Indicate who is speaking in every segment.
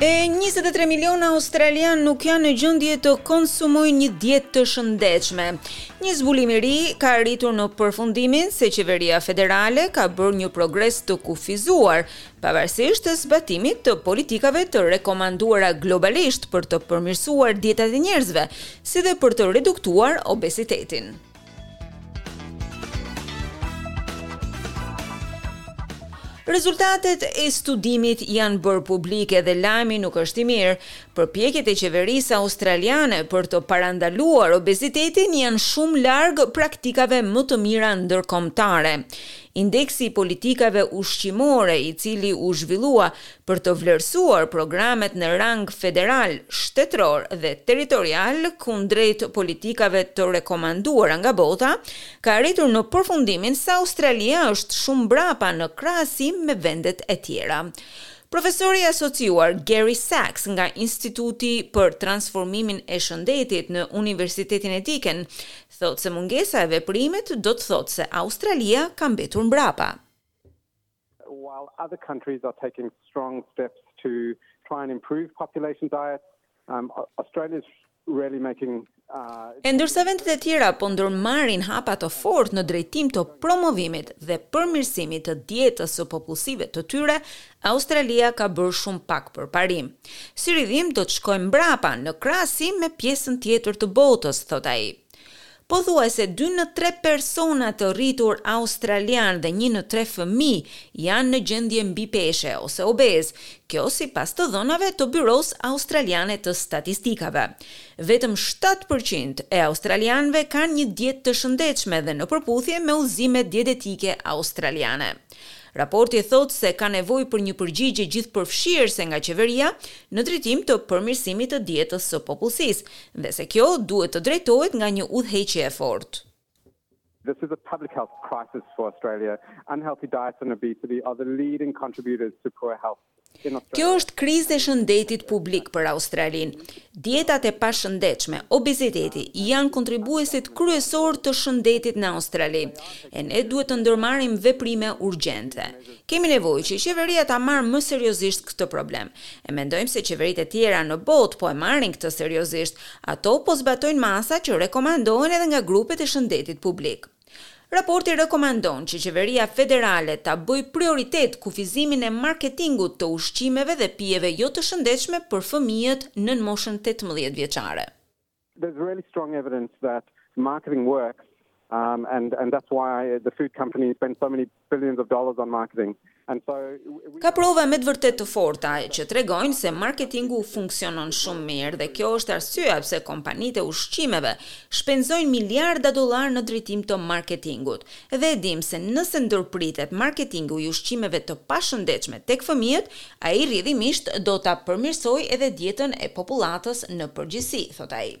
Speaker 1: E 23 miliona australianë nuk janë në gjendje të konsumojnë një dietë të shëndetshme. Një zbulim i ri ka arritur në përfundimin se qeveria federale ka bërë një progres të kufizuar, pavarësisht zbatimit të politikave të rekomanduara globalisht për të përmirësuar dietat e njerëzve, si dhe për të reduktuar obezitetin. Rezultatet e studimit janë bërë publike dhe lajmi nuk është i mirë. Përpjekjet e qeverisë australiane për të parandaluar obezitetin janë shumë larg praktikave më të mira ndërkombëtare. Indeksi i politikave ushqimore, i cili u zhvillua Për të vlerësuar programet në rang federal, shtetëror dhe territorial kundrejt politikave të rekomanduara nga bota, ka arritur në përfundimin se Australia është shumë mbrapa në krahasim me vendet e tjera. Profesori i asociuar Gary Sacks nga Instituti për Transformimin e Shëndetit në Universitetin e Deakin thotë se mungesa e veprimit do të thotë se Australia ka mbetur mbrapa.
Speaker 2: While other countries are taking strong steps to try and improve population diets, Australia is really making
Speaker 1: E ndërsa vendet e tjera po ndërmarrin hapa të fortë në drejtim të promovimit dhe përmirësimit të dietës së popullsive të tyre, Australia ka bërë shumë pak përparim. Si rrjedhim do të shkojmë mbrapa në krahasim me pjesën tjetër të botës, thotë ai. Pothuajse dy në tre persona të rritur australianë dhe një në tre fëmijë janë në gjendje mbipeshe ose obezë, kjo sipas të dhënave të Byrosë Australiane të Statistikave. Vetëm shtatë për qind e australianëve kanë një dietë të shëndetshme dhe në përputhje me udhëzimet dietetike australiane. Raporti thotë se ka nevojë për një përgjigje gjithëpërfshirëse nga qeveria në drejtim të përmirësimit të dietës së popullsisë dhe se kjo duhet të drejtohet nga një udhëheqje e fortë.
Speaker 2: This is a public health crisis for Australia. Unhealthy diets and obesity are the leading contributors to poor health.
Speaker 1: Kjo është krizë e shëndetit publik për Australinë. Dietat e pashëndetshme, obeziteti, janë kontribuesit kryesorë të shëndetit në Australi, e ne duhet të ndërmarrim veprime urgjente. Kemi nevojë që qeveria ta marrë më seriozisht këtë problem. E mendojmë se qeveritë e tjera në botë po e marrin këtë seriozisht. Ato po zbatojnë masa që rekomandohen edhe nga grupet e shëndetit publik. Raporti rekomandon që qeveria federale ta bëjë prioritet kufizimin e marketingut të ushqimeve dhe pijeve jo të shëndetshme për fëmijët nën moshën tetëmbëdhjetë vjeçare.
Speaker 2: There's really strong evidence that marketing works and and that's why the food companies spend so many
Speaker 1: Ka prova me të vërtetë të forta që tregojnë se marketingu funksionon shumë mirë dhe kjo është arsyeja pse kompanitë e ushqimeve shpenzojnë miliarda dollarë në drejtim të marketingut. Dhe e dimë se nëse ndërpritet marketingu i ushqimeve të pashëndetshme tek fëmijët, ai rrjedhimisht do ta përmirësojë edhe dietën e popullatës në përgjithësi, thotë ai.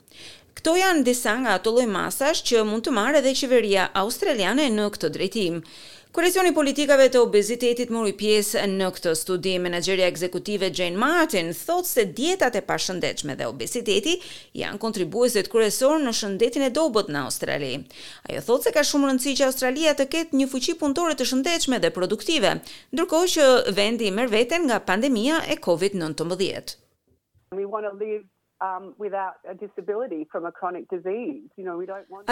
Speaker 1: Këto janë disa nga ato lloj masash që mund të marrë edhe qeveria australiane në këtë drejtim. Koalicioni i politikave të obezitetit mori pjesë në këtë studim. Menaxherja ekzekutive Jane Martin thotë se dietat e pashëndetshme dhe obeziteti janë kontribuuesit kryesorë në shëndetin e dobët në Australi. Ajo thotë se ka shumë rëndësi që Australia të ketë një fuqi punëtore të shëndetshme dhe produktive, ndërkohë që vendi merr veten nga pandemia e
Speaker 3: Covid nëntëmbëdhjetë.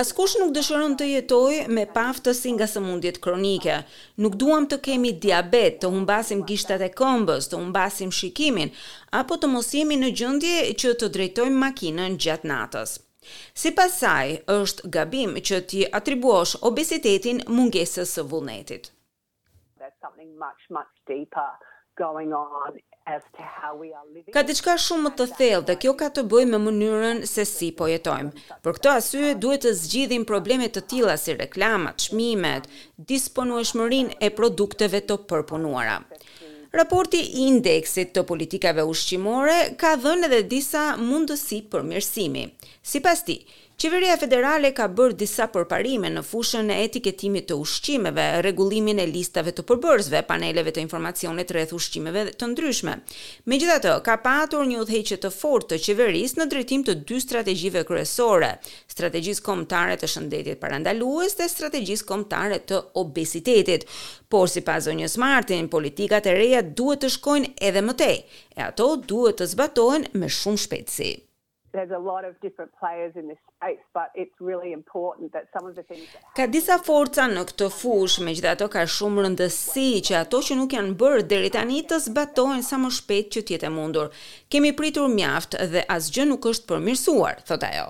Speaker 1: Askush nuk dëshiron të jetojë me paaftësi nga sëmundjet kronike. Nuk duam të kemi diabet, të humbasim gishtat e këmbës, të humbasim shikimin, apo të mos jemi në gjendje që të drejtojmë makinën gjatë natës. Sipas saj, është gabim që t'i atribuosh obezitetin mungesës së vullnetit. Ka diçka shumë më të thellë dhe kjo ka të bëjë me mënyrën se si po jetojmë. Për këtë arsye duhet të zgjidhim probleme të tilla si reklamat, çmimet, disponueshmërinë e produkteve të përpunuara. Raporti i Indeksit të Politikave Ushqimore ka dhënë edhe disa mundësi përmirësimi. Sipas tij, Qeveria federale ka bërë disa përparime në fushën e etiketimit të ushqimeve, rregullimin e listave të përbërësve, paneleve të informacionit rreth ushqimeve të ndryshme. Megjithatë, ka patur një udhëheqje të fortë të qeverisë në drejtim të dy strategjive kryesore, Strategjisë Kombëtare të Shëndetit Parandalues dhe Strategjisë Kombëtare të Obesitetit. Por sipas zonjës Martin, politikat e reja duhet të shkojnë edhe më tej, e ato duhet të zbatohen me shumë shpejtësi. Ka disa forca në këtë fushë, megjithatë ka shumë rëndësi që ato që nuk janë bërë deri tani të zbatohen sa më shpejt që të jetë e mundur. Kemi pritur mjaft dhe asgjë nuk është përmirësuar, thotë ajo.